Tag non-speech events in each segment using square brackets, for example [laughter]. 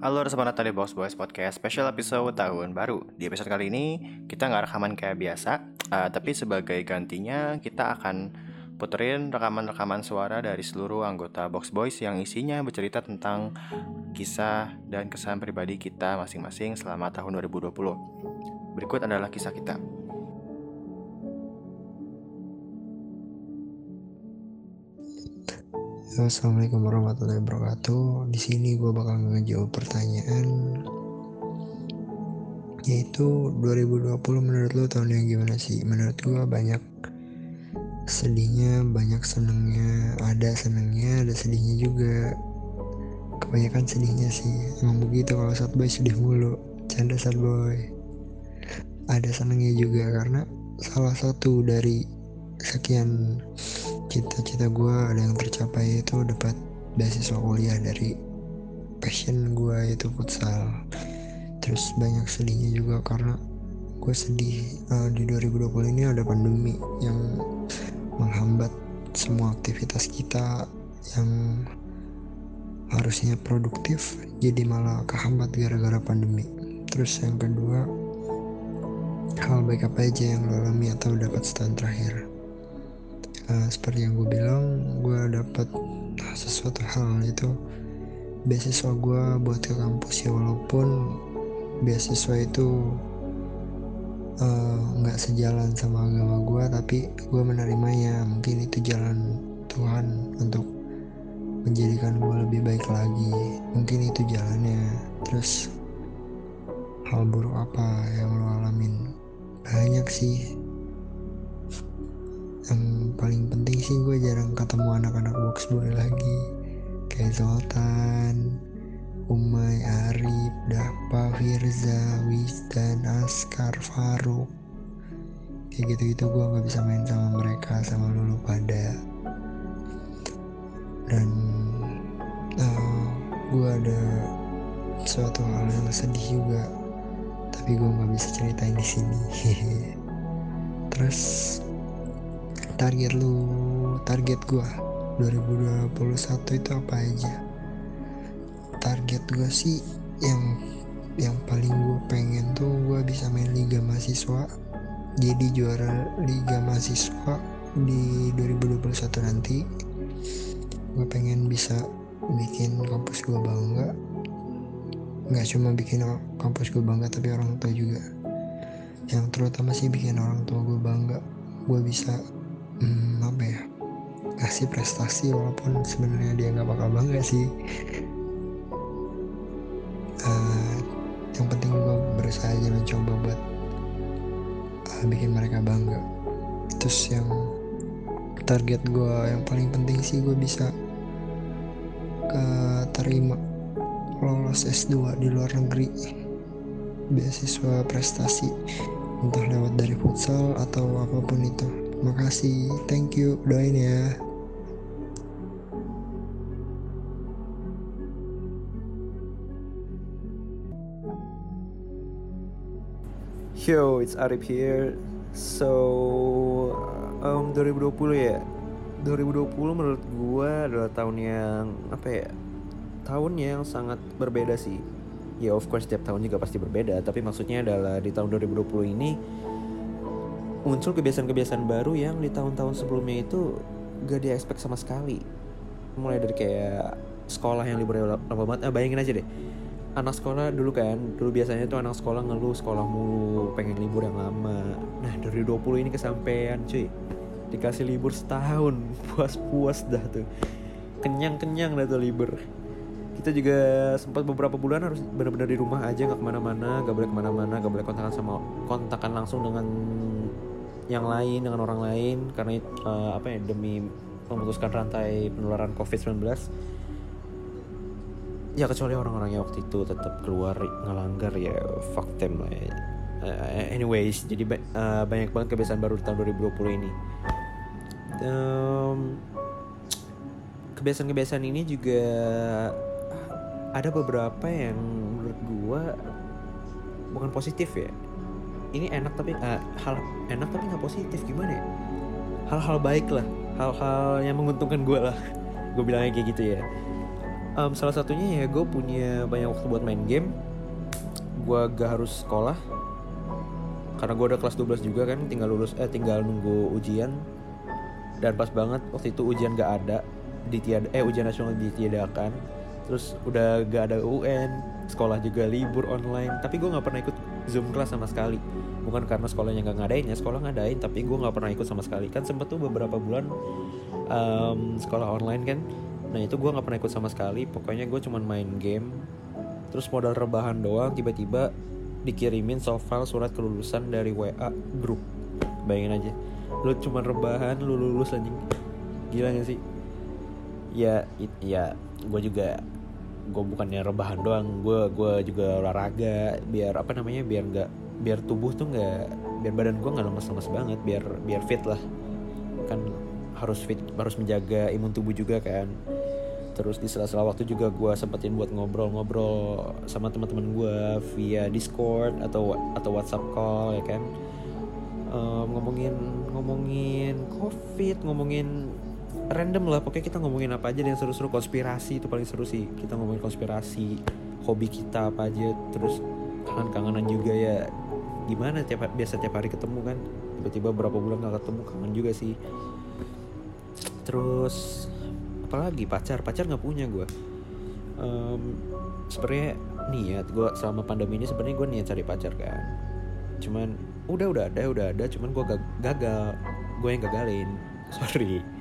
Halo selamat datang di Box Boys Podcast Special episode tahun baru. Di episode kali ini kita nggak rekaman kayak biasa uh, Tapi sebagai gantinya kita akan puterin rekaman-rekaman suara dari seluruh anggota Box Boys Yang isinya bercerita tentang kisah dan kesan pribadi kita masing-masing selama tahun 2020 Berikut adalah kisah kita Assalamualaikum warahmatullahi wabarakatuh. Di sini gue bakal ngejawab pertanyaan yaitu 2020 menurut lo tahun yang gimana sih? Menurut gue banyak sedihnya, banyak senengnya, ada senengnya, ada sedihnya juga. Kebanyakan sedihnya sih. Emang begitu kalau saat boy sedih mulu. Canda saat boy. Ada senengnya juga karena salah satu dari sekian cita-cita gue ada yang tercapai itu dapat beasiswa kuliah dari passion gue itu futsal. Terus banyak sedihnya juga karena gue sedih uh, di 2020 ini ada pandemi yang menghambat semua aktivitas kita yang harusnya produktif jadi malah kehambat gara-gara pandemi. Terus yang kedua hal baik apa aja yang lo alami atau dapat setahun terakhir uh, seperti yang gue bilang gue dapat sesuatu hal itu. Beasiswa gue buat ke kampus ya walaupun beasiswa itu eh, nggak uh, sejalan sama agama gue tapi gue menerimanya. Mungkin itu jalan Tuhan untuk menjadikan gue lebih baik lagi. Mungkin itu jalannya. Terus hal buruk apa yang lo alamin? Banyak sih yang paling penting sih gue jarang ketemu anak-anak box boy lagi. Kayak Zoltan Umay, Arif, Dapa, Firza, Wisdan, Askar, Faruk kayak gitu-gitu gue nggak bisa main sama mereka sama lulu pada. Dan uh, gue ada suatu hal yang sedih juga tapi gue nggak bisa ceritain di sini. [laughs] Terus target lu target gua. 2021 itu apa aja? Target gua sih yang yang paling gue pengen tuh gue bisa main liga mahasiswa. Jadi juara liga mahasiswa di 2021 nanti. Gue pengen bisa bikin kampus gue bangga. Nggak cuma bikin kampus gue bangga tapi orang tua juga. Yang terutama sih bikin orang tua gue bangga. Gue bisa hmm, apa ya? Kasih prestasi walaupun sebenarnya dia nggak bakal bangga sih. Uh, yang penting gue berusaha aja mencoba buat uh, bikin mereka bangga. Terus yang target gue yang paling penting sih gue bisa ke terima lolos S2 di luar negeri. Beasiswa prestasi entah lewat dari futsal atau apa pun itu Makasih, thank you, doain ya. Yo, it's Arif here. So, um, 2020 ya. 2020 menurut gue adalah tahun yang apa ya? Tahun yang sangat berbeda sih. Ya of course setiap tahun juga pasti berbeda, tapi maksudnya adalah di tahun 2020 ini muncul kebiasaan-kebiasaan baru yang di tahun-tahun sebelumnya itu gak di expect sama sekali. Mulai dari kayak sekolah yang liburnya lama banget. Eh, bayangin aja deh. Anak sekolah dulu kan dulu biasanya tuh anak sekolah ngeluh sekolah mulu pengen libur yang lama. Nah dari 20 ini kesampaian cuy dikasih libur setahun. [laughs] Puas-puas dah tuh. Kenyang-kenyang dah tuh libur. Kita juga sempat beberapa bulan harus benar-benar di rumah aja nggak ke mana-mana gak boleh ke mana-mana gak boleh kontakan sama kontakan langsung dengan yang lain dengan orang lain karena uh, apa ya demi memutuskan rantai penularan COVID-19 ya kecuali orang-orang yang waktu itu tetap keluar ngelanggar ya fuck them lah ya. Uh, anyways jadi ba uh, banyak banget kebiasaan baru di tahun 2020 ini. Um, kebiasaan-kebiasaan ini juga ada beberapa yang menurut gua bukan positif ya ini enak tapi uh, hal enak tapi nggak positif gimana ya? Hal-hal baik lah hal-hal yang menguntungkan gue lah. [laughs] Gue bilangnya kayak gitu ya. Um, salah satunya ya gue punya banyak waktu buat main game. Gue gak harus sekolah karena gue udah kelas 12 juga kan tinggal lulus eh tinggal nunggu ujian. Dan pas banget waktu itu ujian gak ada ditiada eh ujian nasional ditiadakan. Terus udah gak ada UN sekolah juga libur online. Tapi gue nggak pernah ikut zoom kelas sama sekali. Bukan karena sekolahnya nggak ngadain ya sekolah ngadain tapi gue nggak pernah ikut sama sekali. Kan sempet tuh beberapa bulan um, sekolah online kan. Nah itu gue nggak pernah ikut sama sekali. Pokoknya gue cuman main game terus modal rebahan doang. Tiba-tiba dikirimin soft file surat kelulusan dari WA grup bayangin aja. Lu cuman rebahan lu lulus anjing. Gila gak sih? Ya it, ya gue juga gue bukannya rebahan doang gue gue juga olahraga biar apa namanya biar nggak biar tubuh tuh nggak biar badan gue nggak lemes-lemes banget biar biar fit lah. Kan harus fit harus menjaga imun tubuh juga kan. Terus di sela-sela waktu juga gue sempetin buat ngobrol-ngobrol sama teman-teman gue via Discord atau atau WhatsApp call ya kan. Um, ngomongin ngomongin COVID ngomongin random lah pokoknya kita ngomongin apa aja yang seru-seru konspirasi itu paling seru sih. Kita ngomongin konspirasi hobi kita apa aja terus kangen-kangenan juga ya. Gimana tiap biasa tiap hari ketemu kan? Tiba-tiba berapa bulan gak ketemu kangen juga sih. Terus apalagi pacar pacar nggak punya gue um, sebenarnya niat gue selama pandemi ini sebenarnya gue niat cari pacar kan. Cuman udah udah ada udah ada cuman gue gagal. Gue yang gagalin [laughs] sorry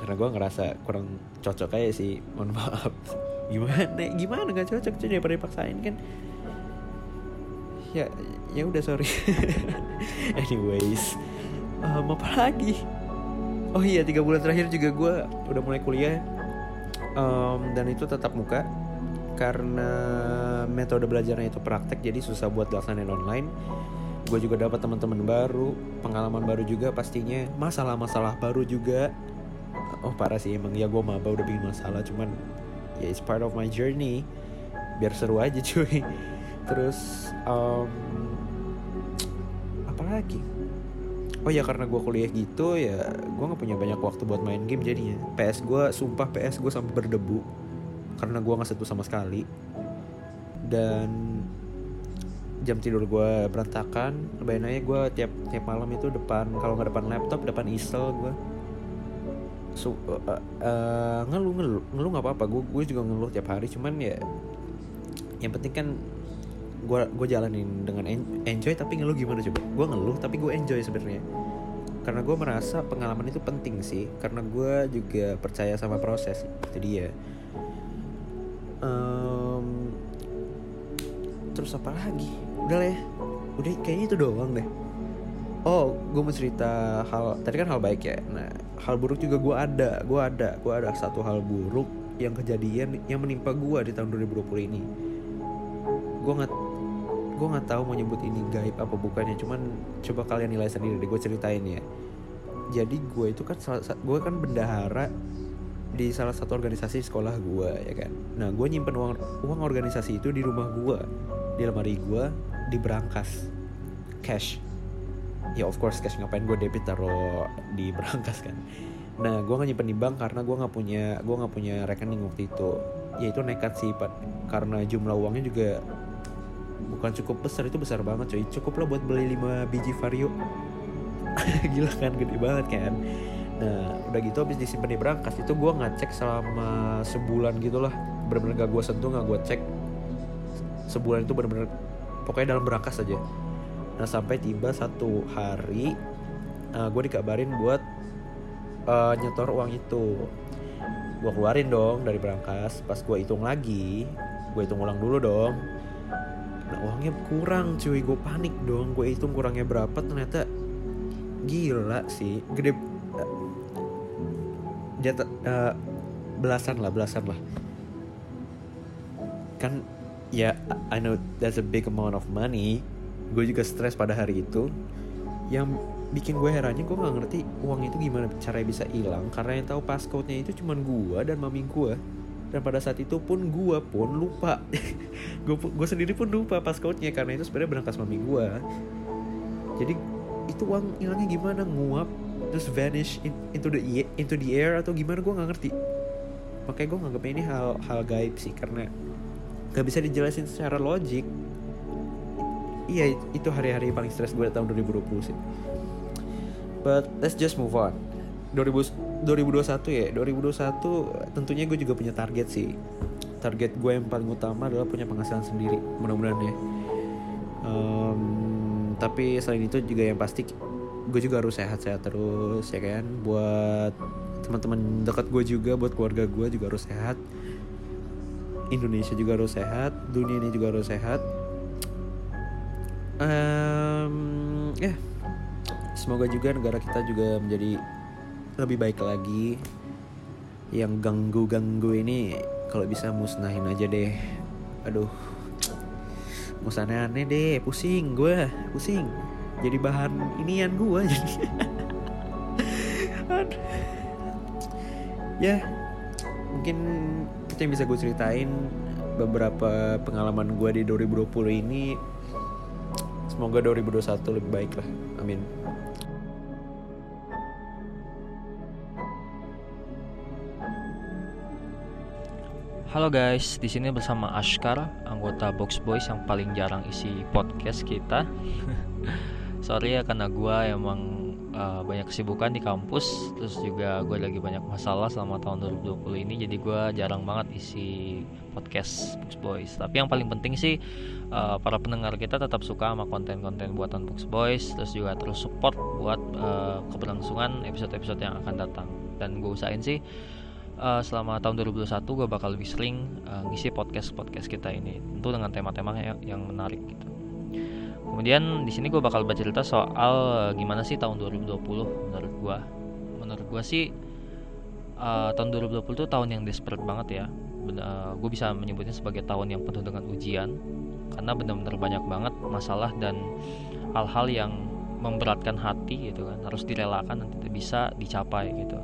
karena gue ngerasa kurang cocok aja sih mohon maaf. [laughs] Gimana? Gimana nggak cocok cuy daripada dipaksain kan? Ya ya udah sorry. [laughs] Anyways um, apa lagi? Oh iya tiga bulan terakhir juga gue udah mulai kuliah. Um, dan itu tetap muka karena metode belajarnya itu praktek jadi susah buat dilaksanain online. Gue juga dapat teman-teman baru pengalaman baru juga pastinya. Masalah-masalah baru juga oh parah sih emang ya gue maba udah bikin masalah cuman ya it's part of my journey. Biar seru aja [laughs] cuy. Terus um, apa lagi? Oh ya karena gue kuliah gitu ya gue nggak punya banyak waktu buat main game jadinya. PS gue sumpah PS gue sampai berdebu. Karena gue nggak sentuh sama sekali. Dan jam tidur gue berantakan. Bayangin aja gue tiap tiap malam itu depan kalau nggak depan laptop depan isel gue so, uh, uh, ngeluh ngeluh ngeluh nggak apa-apa. Gue gue juga ngeluh tiap hari cuman ya yang penting kan gue gue jalanin dengan enjoy tapi ngeluh gimana coba? Gue ngeluh tapi gue enjoy sebenarnya. Karena gue merasa pengalaman itu penting sih karena gue juga percaya sama proses. Itu dia um, terus apa lagi? Udah lah ya. Udah kayaknya itu doang deh. Oh gue mau cerita hal tadi kan hal baik ya. Nah hal buruk juga gue ada gue ada gue ada satu hal buruk yang kejadian yang menimpa gue di tahun 2020 ini. Gue nggak gue nggak tahu mau nyebut ini gaib apa bukannya cuman coba kalian nilai sendiri deh gue ceritain ya. Jadi gue itu kan gue kan bendahara di salah satu organisasi sekolah gue ya kan? Nah gue nyimpen uang uang organisasi itu di rumah gue di lemari gue di berangkas cash ya of course cash ngapain gue debit taruh di berangkas kan. Nah gue nggak nyimpen di bank karena gue nggak punya gue nggak punya rekening waktu itu. Ya itu nekat sih pak. Karena jumlah uangnya juga bukan cukup besar itu besar banget coy. Cukup lah buat beli 5 biji vario. [laughs] Gila kan gede banget kan. Nah udah gitu habis disimpan di berangkas itu gue ngecek selama sebulan gitulah bener-bener gak gue sentuh gak gue cek. Sebulan itu bener-bener pokoknya dalam berangkas aja nah sampai tiba satu hari uh, gue dikabarin buat uh, nyetor uang itu. Gue keluarin dong dari berangkas. Pas gue hitung lagi gue hitung ulang dulu dong. Nah uangnya kurang cuy. Gue panik dong. Gue hitung kurangnya berapa ternyata gila sih. Gede uh, jatuh uh, belasan lah belasan lah. Kan ya I know that's a big amount of money gue juga stres pada hari itu. Yang bikin gue herannya gue nggak ngerti uang itu gimana caranya bisa hilang. Karena yang tahu passcode-nya itu cuma gue dan mami gue dan pada saat itu pun gue pun lupa. [laughs] Gue sendiri pun lupa passcode-nya karena itu sebenarnya berangkas mami gue jadi itu uang hilangnya gimana? Nguap terus vanish in, into the into the air atau gimana? Gue nggak ngerti. Makanya gue nganggap ini hal hal gaib sih karena gak bisa dijelasin secara logik iya itu hari-hari paling stres gue tahun 2020 sih. But let's just move on. 2000, 2021 ya 2021 tentunya gue juga punya target sih. Target gue yang paling utama adalah punya penghasilan sendiri mudah-mudahan ya. Um, tapi selain itu juga yang pasti gue juga harus sehat-sehat terus ya kan? Buat teman-teman dekat gue juga buat keluarga gue juga harus sehat. Indonesia juga harus sehat dunia ini juga harus sehat um, ya. Yeah. semoga juga negara kita juga menjadi lebih baik lagi. Yang ganggu-ganggu ini kalau bisa musnahin aja deh. Aduh. Musnah aneh deh. Pusing gue pusing. Jadi bahan inian gue [laughs] jadi. Ya. Mungkin itu yang bisa gue ceritain. Beberapa pengalaman gue di 2020 ini semoga 2021 lebih baik lah amin Halo guys, di sini bersama Ashkar, anggota Box Boys yang paling jarang isi podcast kita. [laughs] Sorry ya karena gue emang uh, banyak kesibukan di kampus, terus juga gue lagi banyak masalah selama tahun 2020 ini, jadi gue jarang banget isi podcast Box Boys. Tapi yang paling penting sih uh, para pendengar kita tetap suka sama konten-konten buatan Box Boys, terus juga terus support buat uh, keberlangsungan episode-episode yang akan datang. Dan gue usahain sih uh, selama tahun 2021 gue bakal lebih sering uh, ngisi podcast podcast kita ini tentu dengan tema-tema yang, yang menarik gitu kemudian di sini gue bakal bercerita soal uh, gimana sih tahun 2020 menurut gue menurut gue sih uh, tahun 2020 itu tahun yang desperate banget ya. Uh, gue bisa menyebutnya sebagai tahun yang penuh dengan ujian. Karena benar-benar banyak banget masalah dan hal-hal yang memberatkan hati gitu kan. Harus direlakan dan tidak bisa dicapai gitu.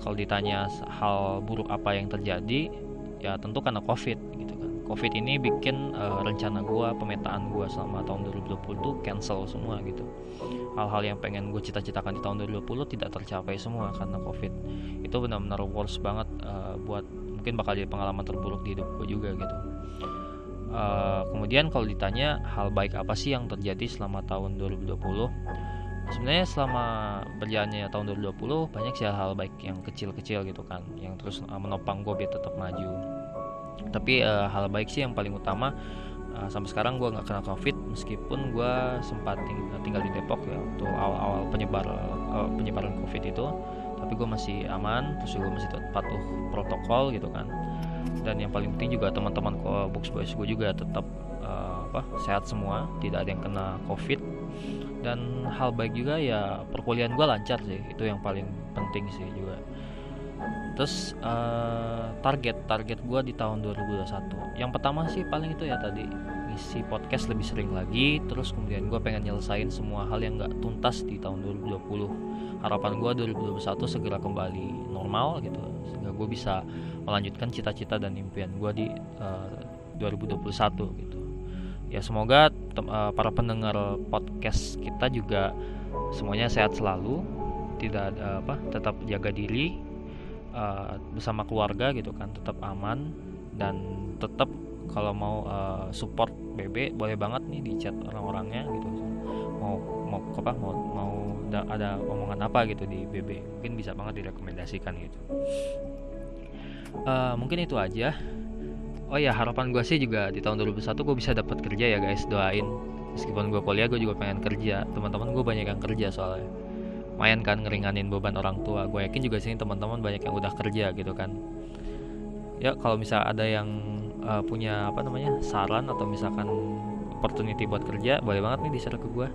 Kalau ditanya hal buruk apa yang terjadi ya tentu karena covid gitu kan covid ini bikin uh, rencana gue pemetaan gue selama tahun 2020 tuh cancel semua gitu. Hal-hal yang pengen gue cita-citakan di tahun 2020 tidak tercapai semua karena covid. Itu benar-benar worst banget uh, buat mungkin bakal jadi pengalaman terburuk di hidup gue juga gitu. Uh, kemudian kalau ditanya hal baik apa sih yang terjadi selama tahun 2020 sebenarnya selama berjalannya tahun 2020 banyak sih hal-hal baik yang kecil-kecil gitu kan yang terus menopang gue biar tetap maju tapi uh, hal baik sih yang paling utama uh, sampai sekarang gue nggak kena covid meskipun gue sempat ting tinggal di Depok ya waktu awal-awal penyebar uh, penyebaran covid itu. Tapi gue masih aman terus juga masih patuh protokol gitu kan. Dan yang paling penting juga teman-teman box boys gue juga tetap uh, apa sehat semua tidak ada yang kena covid. Dan hal baik juga ya perkuliahan gue lancar sih itu yang paling penting sih juga terus uh, target target gue di tahun 2021 yang pertama sih paling itu ya tadi ngisi podcast lebih sering lagi terus kemudian gue pengen nyelesain semua hal yang gak tuntas di tahun 2020 harapan gue 2021 segera kembali normal gitu sehingga gue bisa melanjutkan cita-cita dan impian gue di uh, eh, 2021 gitu. Ya semoga uh, para pendengar podcast kita juga semuanya sehat selalu tidak ada apa tetap jaga diri bersama keluarga gitu kan tetap aman dan tetap kalau mau uh, support BB boleh banget nih di chat orang-orangnya gitu. Mau mau apa mau mau ada, ada omongan apa gitu di BB mungkin bisa banget direkomendasikan gitu. Uh, mungkin itu aja. Oh ya harapan gue sih juga di tahun 2021 gue bisa dapat kerja ya guys doain. Meskipun gue kuliah gue juga pengen kerja. Teman-teman gue banyak yang kerja soalnya lumayan kan ngeringanin beban orang tua. Gue yakin juga sih teman-teman banyak yang udah kerja gitu kan. Ya kalau misal ada yang uh, punya apa namanya saran atau misalkan opportunity buat kerja boleh banget nih di share ke gue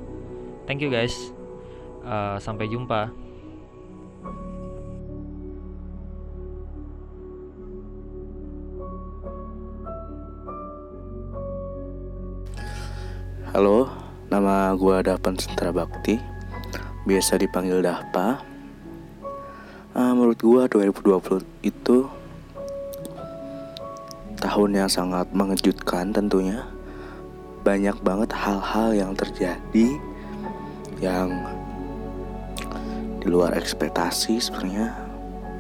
thank you guys. Uh, sampai jumpa. Halo, nama gue Dapan Sentra Bakti Biasa dipanggil Dahpa. Uh, Menurut gue 2020 itu Tahun yang sangat mengejutkan tentunya. Banyak banget hal-hal yang terjadi Yang Di luar ekspektasi sebenarnya.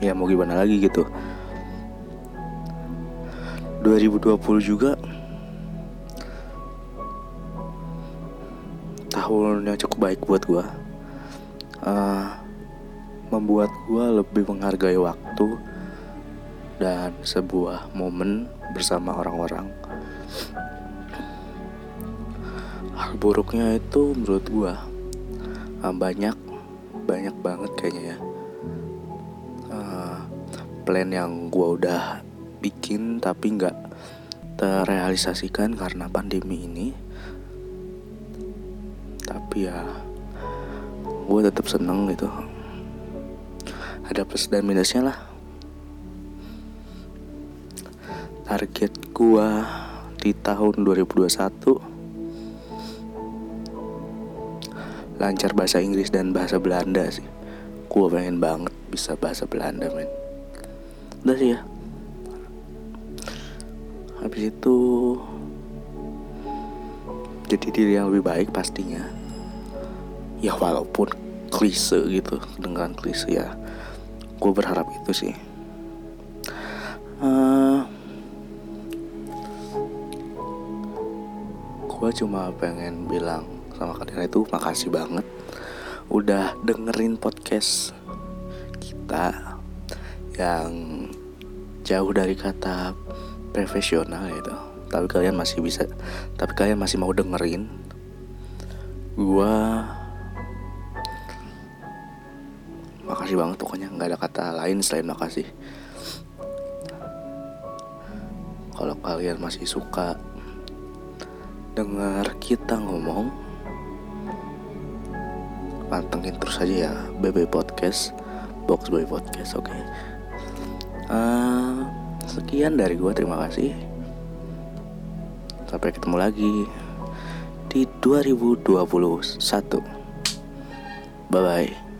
Ya mau gimana lagi gitu. 2020 juga tahun yang cukup baik buat gue uh, membuat gue lebih menghargai waktu dan sebuah momen bersama orang-orang. Hal buruknya itu menurut gue uh, banyak banyak banget kayaknya ya. Uh, plan yang gue udah bikin tapi nggak terrealisasikan karena pandemi ini. Tapi ya gue tetap seneng gitu. Ada plus dan minusnya lah. Target gue di tahun 2021 lancar bahasa Inggris dan bahasa Belanda sih. Gue pengen banget bisa bahasa Belanda men. Udah sih ya. Habis itu jadi diri yang lebih baik pastinya ya walaupun klise gitu dengan klise ya. Gue berharap itu sih. Uh, gue cuma pengen bilang sama kalian itu makasih banget udah dengerin podcast kita yang jauh dari kata profesional gitu. Tapi kalian masih bisa tapi kalian masih mau dengerin gua makasih banget pokoknya. Nggak ada kata lain selain makasih. Kalau kalian masih suka dengar kita ngomong pantengin terus aja ya BB Podcast Box Boy Podcast oke. Okay? uh, sekian dari gua terima kasih. Sampai ketemu lagi di 2021 bye bye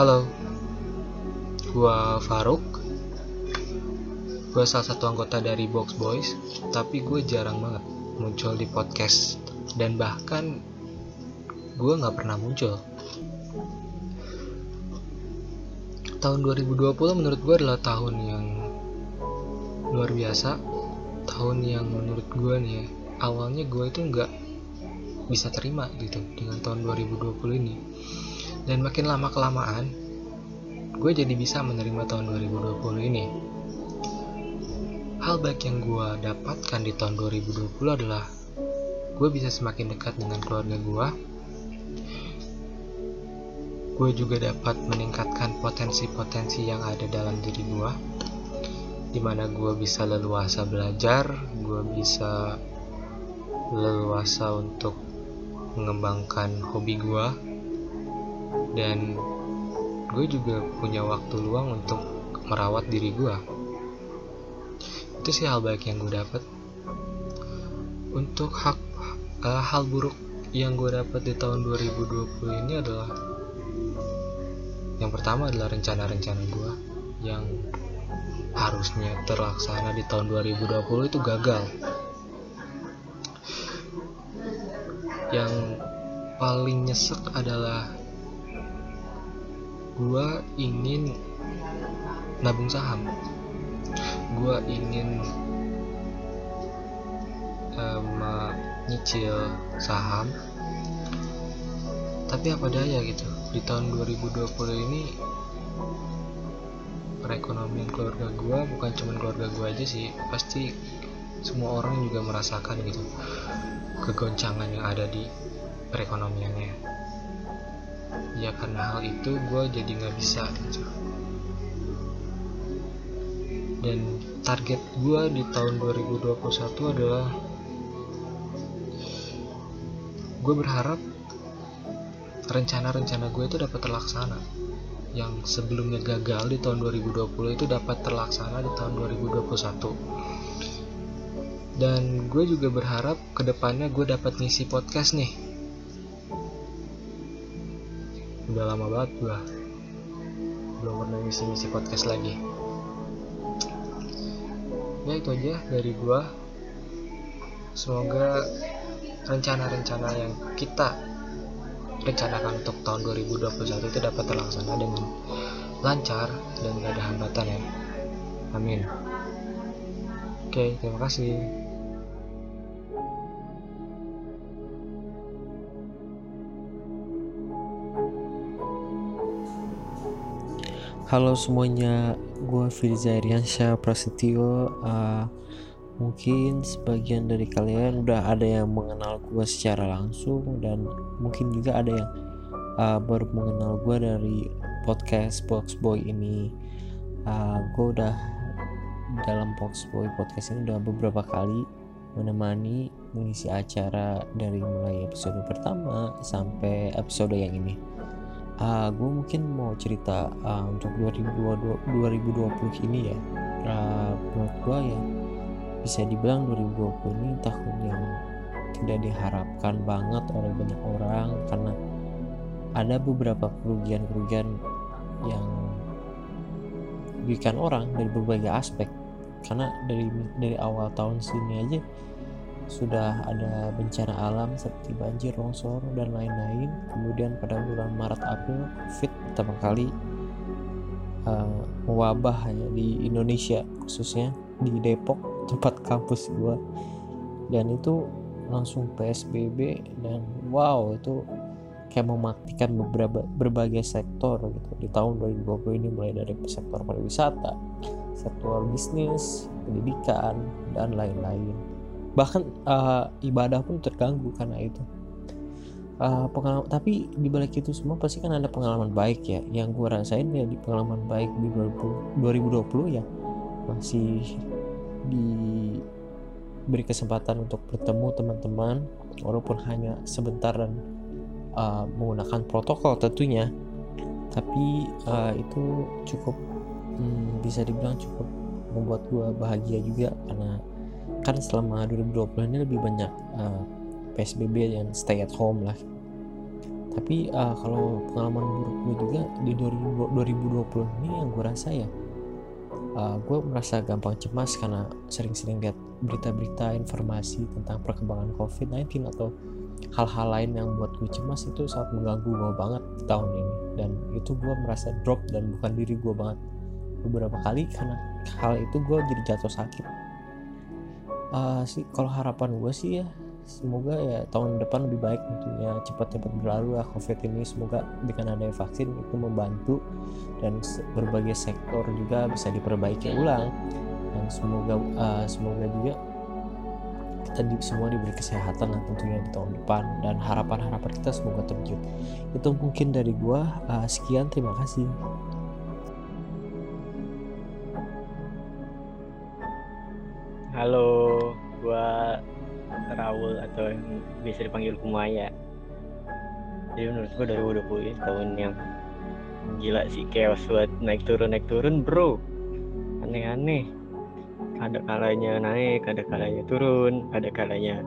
Halo, gua Faruk. Gua salah satu anggota dari Box Boys, tapi gue jarang banget muncul di podcast dan bahkan gue nggak pernah muncul. Tahun 2020 menurut gue adalah tahun yang luar biasa, tahun yang menurut gue nih ya, awalnya gue itu nggak bisa terima gitu dengan tahun 2020 ini dan makin lama kelamaan gue jadi bisa menerima tahun 2020 ini. Hal baik yang gue dapatkan di tahun 2020 adalah gue bisa semakin dekat dengan keluarga gue. Gue juga dapat meningkatkan potensi-potensi yang ada dalam diri gue di mana gue bisa leluasa belajar gue bisa leluasa untuk mengembangkan hobi gue dan gue juga punya waktu luang untuk merawat diri gue. Itu sih hal baik yang gue dapat untuk hak uh, hal buruk yang gue dapat di tahun 2020 ini adalah yang pertama adalah rencana-rencana gue yang harusnya terlaksana di tahun 2020 itu gagal. Yang paling nyesek adalah gua ingin nabung saham. Gua ingin um, saham. Tapi apa daya gitu? Di tahun 2020 ini perekonomian keluarga gua bukan cuma keluarga gua aja sih pasti semua orang juga merasakan gitu kegoncangan yang ada di perekonomiannya ya karena hal itu gue jadi nggak bisa gitu. Dan target gue di tahun 2021 adalah gue berharap rencana-rencana gue itu dapat terlaksana. Yang sebelumnya gagal di tahun 2020 itu dapat terlaksana di tahun 2021 dan gue juga berharap ke depannya gue dapat ngisi podcast nih udah lama banget gue belum pernah ngisi-ngisi podcast lagi. Ya itu aja dari gue semoga rencana-rencana yang kita rencanakan untuk tahun 2021 itu dapat terlaksana dengan lancar dan gak ada hambatan ya. Amin. Oke terima kasih Halo semuanya, gue Firza Iriansyah Prasetyo. Uh, mungkin sebagian dari kalian udah ada yang mengenal gue secara langsung dan mungkin juga ada yang uh, baru mengenal gue dari podcast Box Boy ini. Uh, gue udah dalam Box Boy podcast ini udah beberapa kali menemani mengisi acara dari mulai episode pertama sampai episode yang ini uh, ah, gue mungkin mau cerita uh, untuk 2020, 2020 ini ya. Uh, menurut gue ya bisa dibilang 2020 ini tahun yang tidak diharapkan banget oleh banyak orang karena ada beberapa kerugian-kerugian yang dirugikan orang dari berbagai aspek. Karena dari dari awal tahun sini aja sudah ada bencana alam seperti banjir, longsor, dan lain-lain. Kemudian pada bulan Maret April, COVID pertama kali uh, mewabah ya di Indonesia, khususnya di Depok, [laughs] tempat kampus gua. Dan itu langsung PSBB dan wow itu kayak mematikan beberapa berbagai sektor gitu di tahun 2020 ini mulai dari sektor pariwisata, sektor bisnis, pendidikan dan lain-lain bahkan uh, ibadah pun terganggu karena itu. Uh, pengalaman tapi di balik itu semua pasti kan ada pengalaman baik ya. Yang gue rasain ya di pengalaman baik di 2020 ya masih diberi kesempatan untuk bertemu teman-teman walaupun hanya sebentar dan uh, menggunakan protokol tentunya. Tapi uh, itu cukup hmm, bisa dibilang cukup membuat gue bahagia juga karena kan selama 2020 ini lebih banyak uh, eh, PSBB dan stay at home lah. Tapi uh, kalau pengalaman buruk gue juga di 2020 ini yang gue rasa ya uh, gue merasa gampang cemas karena sering-sering lihat berita-berita informasi tentang perkembangan COVID-19 atau hal-hal lain yang buat gue cemas itu sangat mengganggu gue banget tahun ini. Dan itu gue merasa drop dan bukan diri gue banget. Beberapa kali karena hal itu gue jadi jatuh sakit uh, sih kalau harapan gue sih ya semoga ya tahun depan lebih baik tentunya cepat-cepat berlalu lah covid ini. Semoga dengan adanya vaksin itu membantu dan berbagai sektor juga bisa diperbaiki ulang. Dan semoga uh, semoga juga kita di, semua diberi kesehatan lah tentunya di tahun depan. Dan harapan-harapan kita semoga terwujud. Itu mungkin dari gua. Uh, sekian terima kasih Halo, gua Raul atau yang biasa dipanggil Kumaya. Jadi menurut gua 2020 ini tahun yang gila sih chaos buat naik turun naik turun bro. Aneh-aneh. Ada kalanya naik ada kalanya turun ada kalanya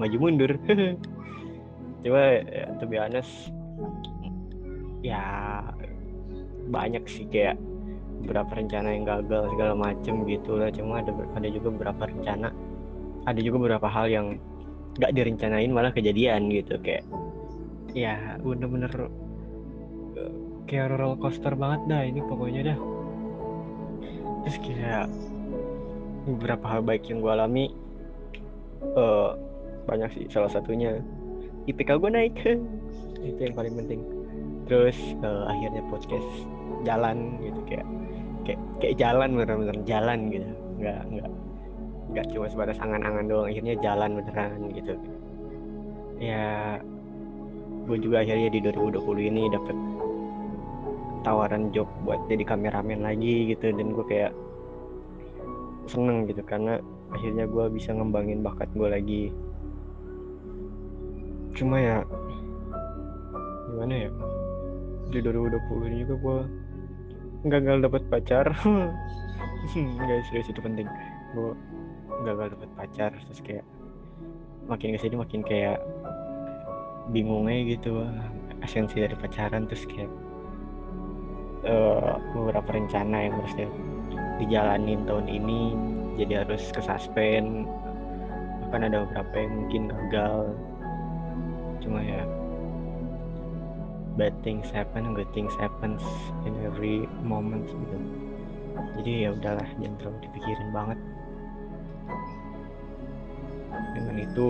maju mundur. [laughs] Coba ya, to be ya banyak sih kayak beberapa rencana yang gagal segala macem gitu lah. Cuma ada ada juga beberapa rencana ada juga beberapa hal yang nggak direncanain malah kejadian gitu kayak ya bener-bener eh, kayak roller coaster banget dah ini pokoknya dah. Terus kayak beberapa hal baik yang gue alami uh, banyak sih. Salah satunya IPK gue naik. [laughs] Itu yang paling penting. Terus uh, akhirnya podcast jalan gitu kayak kayak kayak jalan bener-bener jalan gitu. Nggak nggak nggak cuma sebatas angan-angan doang akhirnya jalan beneran gitu. Ya gue juga akhirnya di 2020 ini dapet tawaran job buat jadi kameramen lagi gitu dan gue kayak seneng gitu karena akhirnya gue bisa ngembangin bakat gue lagi. Cuma ya gimana ya di 2020 ini juga gue gagal dapat pacar. [laughs] Nggak serius itu penting. Gue gagal dapat pacar terus kayak makin ke sini makin kayak bingung aja gitu. Esensi dari pacaran terus kayak uh, beberapa rencana yang harus dijalanin tahun ini. Jadi harus ke suspend. Bahkan ada beberapa yang mungkin gagal. Cuma ya bad things happen good things happens in every moment gitu. Jadi ya udahlah jangan terlalu dipikirin banget. Dengan itu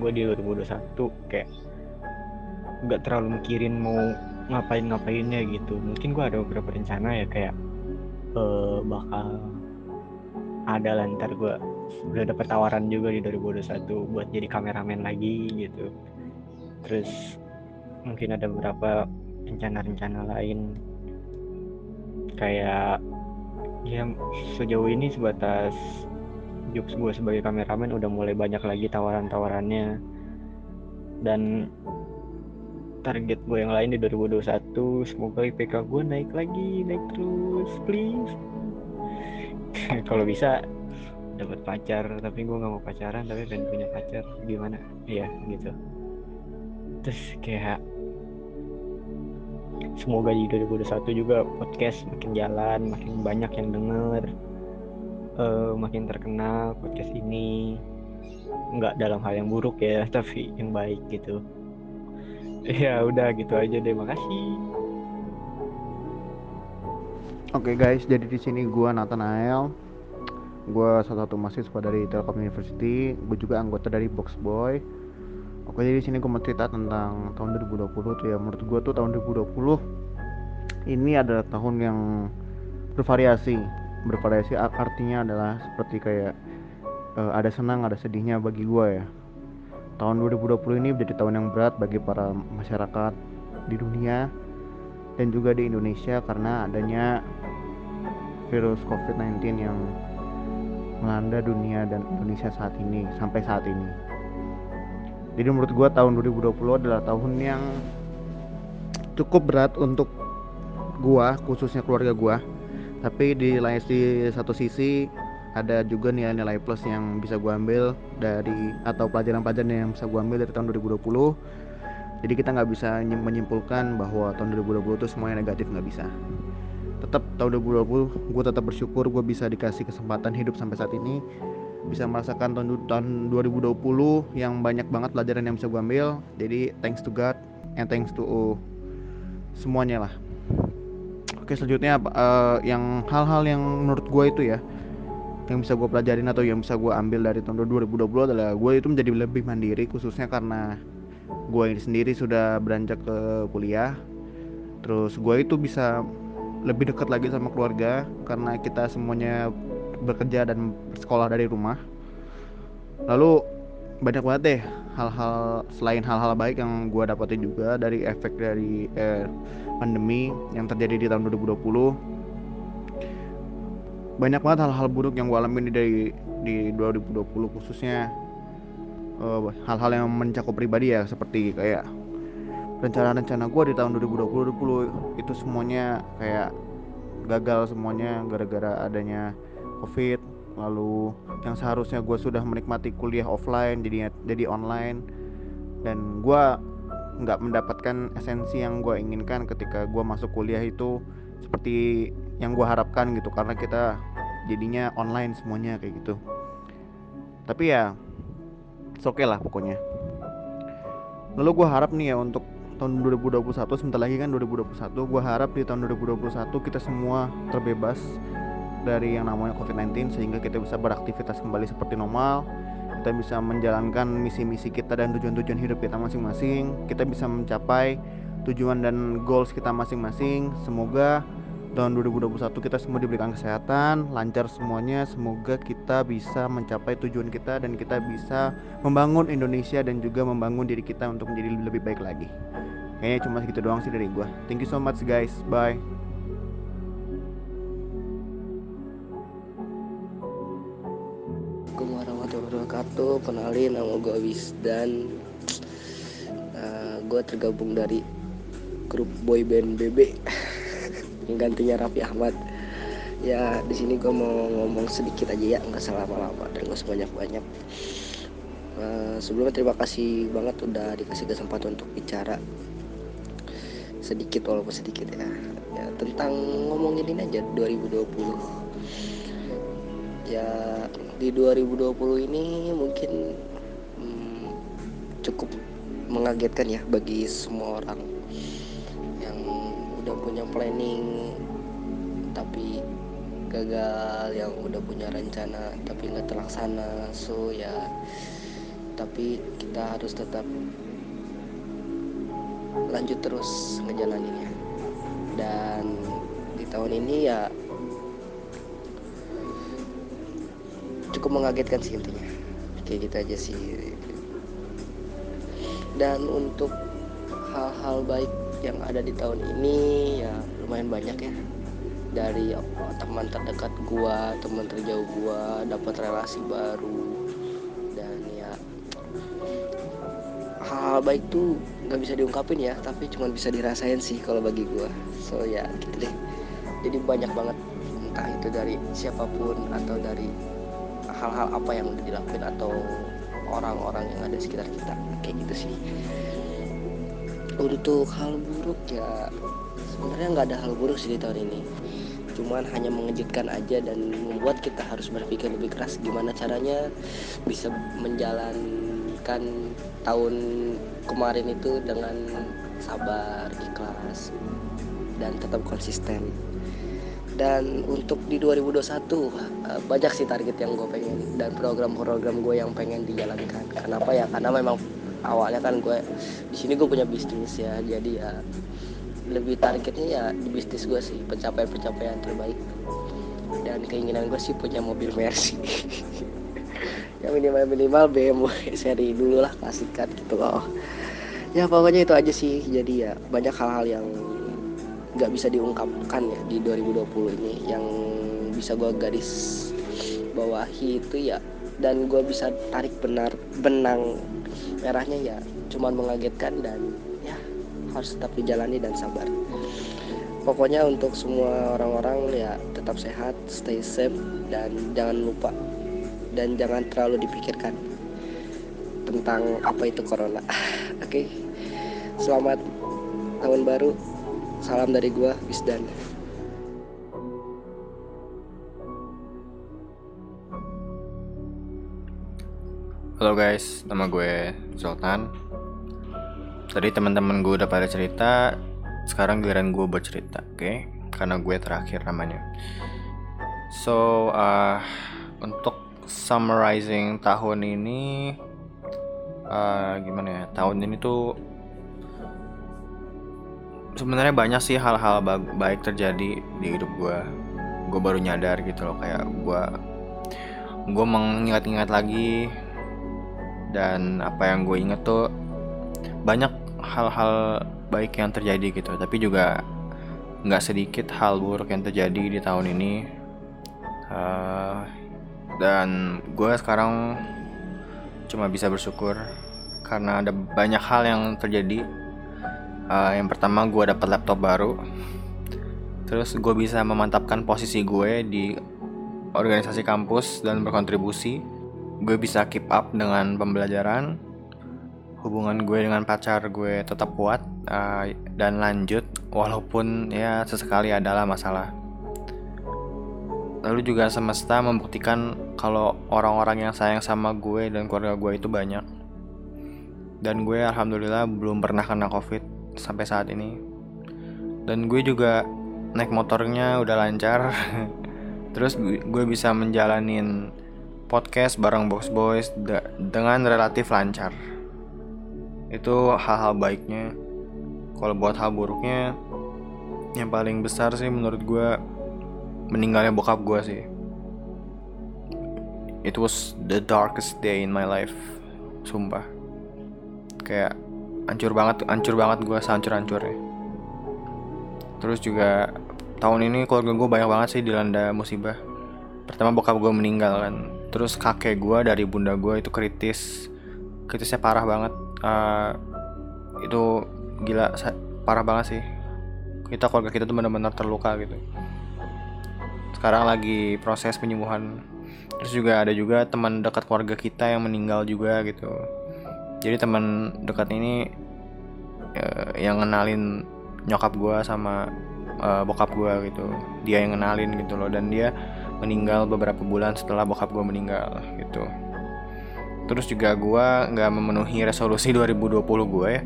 gue di 2021 kayak nggak terlalu mikirin mau ngapain ngapainnya gitu. Mungkin gue ada beberapa rencana ya kayak eh, bakal ada lantar gue udah dapet tawaran juga di 2021 buat jadi kameramen lagi gitu. Terus mungkin ada beberapa rencana-rencana lain. Kayak ya sejauh ini sebatas jobs gue sebagai kameramen udah mulai banyak lagi tawaran-tawarannya. Dan target gue yang lain di 2021 semoga IPK gue naik lagi naik terus please. [laughs] Kalau bisa dapat pacar tapi gue nggak mau pacaran tapi pengen punya pacar gimana? Iya gitu. Terus kayak semoga di 2021 juga podcast makin jalan makin banyak yang denger eh, makin terkenal podcast ini nggak dalam hal yang buruk ya [laughs] tapi yang baik gitu ya udah gitu aja deh makasih Oke guys, jadi di sini gua Nathanael. Gua salah satu mahasiswa dari Telkom University. Gue juga anggota dari Box Boy. Jadi di sini gua mau cerita tentang tahun 2020 tuh ya. Menurut gua tuh tahun 2020 ini adalah tahun yang bervariasi. Bervariasi ar- artinya adalah seperti kayak eh, ada senang, ada sedihnya bagi gua ya. Tahun 2020 ini menjadi tahun yang berat bagi para masyarakat di dunia dan juga di Indonesia karena adanya virus COVID-19 yang melanda dunia dan Indonesia saat ini sampai saat ini. Jadi menurut gua tahun 2020 adalah tahun yang cukup berat untuk gua, khususnya keluarga gua. Tapi di lain di satu sisi ada juga nilai-nilai plus yang bisa gua ambil dari atau pelajaran-pelajaran yang bisa gua ambil dari tahun 2020 jadi kita nggak bisa nyim- menyimpulkan bahwa tahun 2020 itu semuanya negatif nggak bisa. Tetap tahun 2020 gue tetap bersyukur gue bisa dikasih kesempatan hidup sampai saat ini bisa merasakan tahun, du- tahun 2020 yang banyak banget pelajaran yang bisa gue ambil. Jadi thanks to God and thanks to semuanya lah. Oke selanjutnya eh, yang hal-hal yang menurut gue itu ya yang bisa gue pelajarin atau yang bisa gue ambil dari tahun 2020 adalah gue itu menjadi lebih mandiri khususnya karena gue ini sendiri sudah beranjak ke kuliah. Terus gue itu bisa lebih dekat lagi sama keluarga karena kita semuanya bekerja dan bersekolah dari rumah. Lalu banyak banget deh hal-hal selain hal-hal baik yang gue dapetin juga dari efek dari eh, pandemi yang terjadi di tahun 2020 banyak banget hal-hal buruk yang gue alamin di di 2020 khususnya eh, hal-hal yang mencakup pribadi ya seperti kayak rencana-rencana gue di tahun 2020 itu semuanya kayak gagal semuanya gara-gara adanya covid lalu yang seharusnya gue sudah menikmati kuliah offline jadi jadi online. Dan gue nggak mendapatkan esensi yang gue inginkan ketika gue masuk kuliah itu seperti yang gue harapkan gitu karena kita jadinya online semuanya kayak gitu. Tapi ya oke lah pokoknya. Lalu gue harap nih ya untuk tahun 2021 sebentar lagi kan 2021 gue harap di tahun 2021 kita semua terbebas dari yang namanya COVID-19 sehingga kita bisa beraktivitas kembali seperti normal. Kita bisa menjalankan misi-misi kita dan tujuan-tujuan hidup kita masing-masing. Kita bisa mencapai tujuan dan goals kita masing-masing. Semoga tahun 2021 kita semua diberikan kesehatan lancar semuanya. Semoga kita bisa mencapai tujuan kita dan kita bisa membangun Indonesia dan juga membangun diri kita untuk menjadi lebih baik lagi. Kayaknya cuma segitu doang sih dari gua. Thank you so much guys. Bye wabarakatuh Kenalin nama gue Wisdan. Uh, Gue tergabung dari grup boyband BB [laughs] Yang gantinya Raffi Ahmad. Ya di sini gue mau ngomong sedikit aja ya nggak usah lama-lama dan nggak usah banyak-banyak. Uh, Sebelumnya terima kasih banget udah dikasih kesempatan untuk bicara Sedikit walaupun sedikit ya, ya Tentang ngomongin ini aja 2020 ya di 2020 ini mungkin hmm, cukup mengagetkan ya bagi semua orang udah punya planning tapi gagal yang udah punya rencana tapi nggak terlaksana. So ya tapi kita harus tetap lanjut terus ngejalaninnya. Dan di tahun ini ya cukup mengagetkan sih intinya. Kayak gitu aja sih. Dan untuk hal-hal baik yang ada di tahun ini ya lumayan banyak ya. Dari teman terdekat gua teman terjauh gua dapat relasi baru. Dan ya hal-hal baik tuh nggak bisa diungkapin ya tapi cuma bisa dirasain sih kalau bagi gua. So ya gitu deh. Jadi banyak banget entah itu dari siapa pun atau dari hal-hal apa yang udah dilakuin atau orang-orang yang ada sekitar kita. Kayak gitu sih. Untuk hal buruk ya sebenarnya nggak ada hal buruk sih di tahun ini. Cuman hanya mengejutkan aja dan membuat kita harus berpikir lebih keras gimana caranya bisa menjalankan tahun kemarin itu dengan sabar ikhlas dan tetap konsisten. Dan untuk di 2021 eh, banyak sih target yang gue pengen dan program-program gue yang pengen dijalankan. Kenapa ya? Karena memang awalnya kan gue di sini gue punya bisnis ya. Jadi ya lebih targetnya ya di bisnis gue sih pencapaian-pencapaian terbaik. Dan keinginan gue sih punya mobil Mercy. [laughs] Ya minimal minimal BMW seri dulu lah kasihkan gitu loh. Ya pokoknya itu aja sih. Jadi ya banyak hal-hal yang nggak bisa diungkapkan ya di 2020 ini yang bisa gue garis bawahi itu ya. Dan gue bisa tarik benar benang merahnya ya. Cuman mengagetkan dan ya harus tetap dijalani dan sabar. Pokoknya untuk semua orang-orang ya tetap sehat stay safe dan jangan lupa dan jangan terlalu dipikirkan tentang apa itu corona. [laughs] Oke okay? selamat tahun baru. Salam dari gua Wisdan Halo guys, nama gue Sultan. Tadi teman-teman gue udah pada cerita, sekarang giliran gue buat cerita, oke? Okay? Karena gue terakhir namanya. So, uh, untuk summarizing tahun ini, uh, gimana ya? Tahun ini tuh sebenarnya banyak sih hal-hal baik terjadi di hidup gue. Gue baru nyadar gitu loh, kayak gue gue mengingat-ingat lagi dan apa yang gue inget tuh banyak hal-hal baik yang terjadi gitu. Tapi juga nggak sedikit hal buruk yang terjadi di tahun ini. Uh, dan gue sekarang cuma bisa bersyukur karena ada banyak hal yang terjadi. Uh, yang pertama gue dapat laptop baru. Terus gue bisa memantapkan posisi gue di organisasi kampus dan berkontribusi gue bisa keep up dengan pembelajaran. Hubungan gue dengan pacar gue tetap kuat uh, dan lanjut walaupun ya sesekali adalah masalah. Lalu juga semesta membuktikan kalau orang-orang yang sayang sama gue dan keluarga gue itu banyak. Dan gue alhamdulillah belum pernah kena covid sampai saat ini. Dan gue juga naik motornya udah lancar. [laughs] Terus gue bisa menjalanin podcast bareng Box Boys dengan relatif lancar. Itu hal-hal baiknya. Kalau buat hal buruknya, yang paling besar sih menurut gue meninggalnya bokap gue sih. It was the darkest day in my life, sumpah. Kayak hancur banget, hancur banget gue sehancur-hancurnya. Terus juga tahun ini keluarga gue banyak banget sih dilanda musibah. Pertama bokap gue meninggal kan, terus kakek gue dari bunda gue itu kritis. Kritisnya parah banget. Uh, itu gila parah banget sih. Kita keluarga kita tuh benar-benar terluka gitu. Sekarang lagi proses penyembuhan. Terus juga ada juga teman dekat keluarga kita yang meninggal juga gitu. Jadi teman dekat ini uh, yang ngenalin nyokap gue sama uh, bokap gue gitu. Dia yang ngenalin gitu loh. Dan dia meninggal beberapa bulan setelah bokap gue meninggal gitu. Terus juga gue nggak memenuhi resolusi [laughs] 2020 gue ya.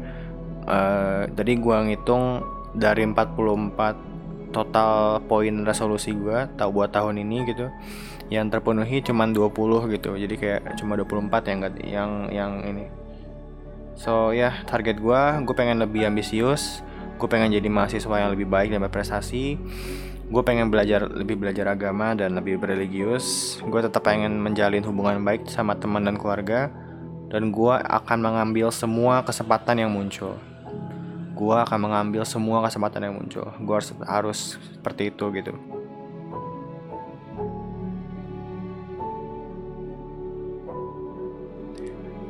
Uh, tadi gue ngitung dari 44 total poin resolusi gue tahu buat tahun ini gitu yang terpenuhi cuma 20 gitu. Jadi kayak cuma 24 yang yang yang ini. So ya yeah, target gue gue pengen lebih ambisius gue pengen jadi mahasiswa yang lebih baik dan berprestasi gue pengen belajar lebih belajar agama dan lebih religius gue tetap pengen menjalin hubungan baik sama teman dan keluarga. Dan gue akan mengambil semua kesempatan yang muncul. Gue akan mengambil semua kesempatan yang muncul. Gue harus harus seperti itu gitu.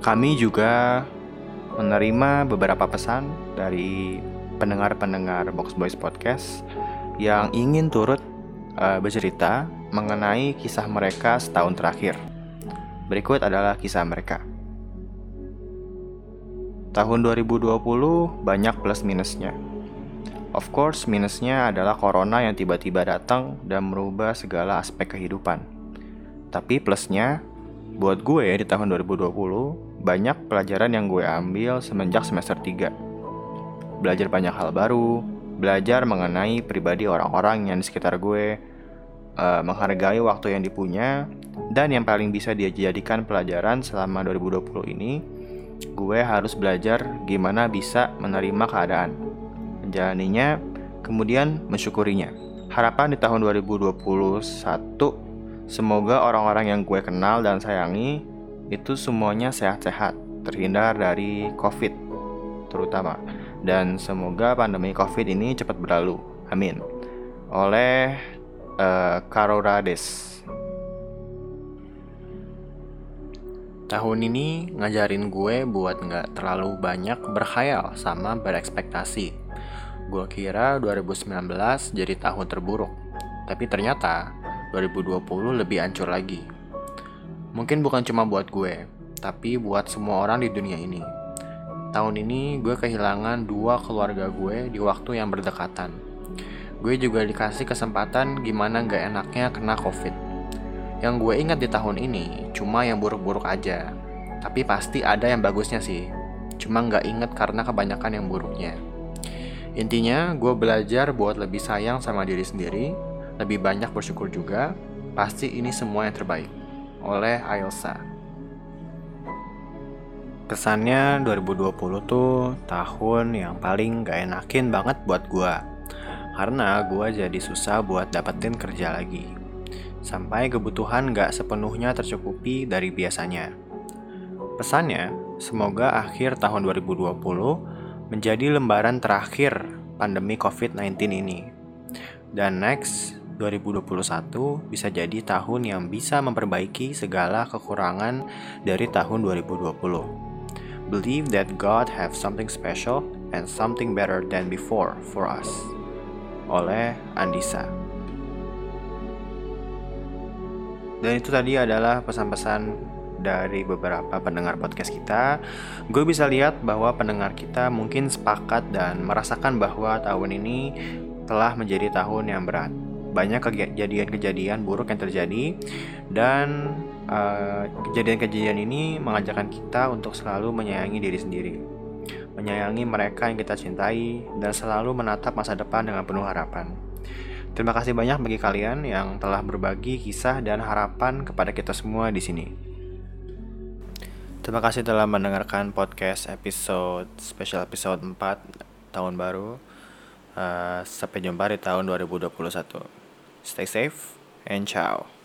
Kami juga menerima beberapa pesan dari pendengar-pendengar Box Boys Podcast yang ingin turut uh, bercerita mengenai kisah mereka setahun terakhir. Berikut adalah kisah mereka. Tahun 2020 banyak plus minusnya. Of course, minusnya adalah corona yang tiba-tiba datang dan merubah segala aspek kehidupan. Tapi plusnya, buat gue di tahun 2020, banyak pelajaran yang gue ambil semenjak semester 3. Belajar banyak hal baru, belajar mengenai pribadi orang-orang yang di sekitar gue, uh, menghargai waktu yang dipunya, dan yang paling bisa dia jadikan pelajaran selama 2020 ini, gue harus belajar gimana bisa menerima keadaan, menjalaninya, kemudian mensyukurinya. Harapan di tahun 2021, semoga orang-orang yang gue kenal dan sayangi itu semuanya sehat-sehat, terhindar dari COVID terutama dan semoga pandemi COVID ini cepat berlalu. Amin. Oleh uh, Karorades. Tahun ini ngajarin gue buat nggak terlalu banyak berkhayal sama berekspektasi. Gue kira 2019 jadi tahun terburuk, tapi ternyata 2020 lebih hancur lagi. Mungkin bukan cuma buat gue, tapi buat semua orang di dunia ini tahun ini gue kehilangan dua keluarga gue di waktu yang berdekatan. Gue juga dikasih kesempatan gimana gak enaknya kena covid. Yang gue ingat di tahun ini cuma yang buruk-buruk aja. Tapi pasti ada yang bagusnya sih. Cuma gak inget karena kebanyakan yang buruknya. Intinya gue belajar buat lebih sayang sama diri sendiri, lebih banyak bersyukur juga, pasti ini semua yang terbaik. Oleh Ailsa. Kesannya 2020 tuh tahun yang paling gak enakin banget buat gue Karena gue jadi susah buat dapetin kerja lagi. Sampai kebutuhan gak sepenuhnya tercukupi dari biasanya. Pesannya, semoga akhir tahun 2020 menjadi lembaran terakhir pandemi COVID-19 ini. Dan next, 2021 bisa jadi tahun yang bisa memperbaiki segala kekurangan dari tahun 2020 believe that God have something special and something better than before for us. Oleh Andisa. Dan itu tadi adalah pesan-pesan dari beberapa pendengar podcast kita. Gue bisa lihat bahwa pendengar kita mungkin sepakat dan merasakan bahwa tahun ini telah menjadi tahun yang berat. Banyak kejadian-kejadian buruk yang terjadi dan kejadian-kejadian uh, ini mengajarkan kita untuk selalu menyayangi diri sendiri, menyayangi mereka yang kita cintai, dan selalu menatap masa depan dengan penuh harapan. Terima kasih banyak bagi kalian yang telah berbagi kisah dan harapan kepada kita semua di sini. Terima kasih telah mendengarkan podcast episode special episode 4 tahun baru. Uh, sampai jumpa di tahun 2021. Stay safe and ciao.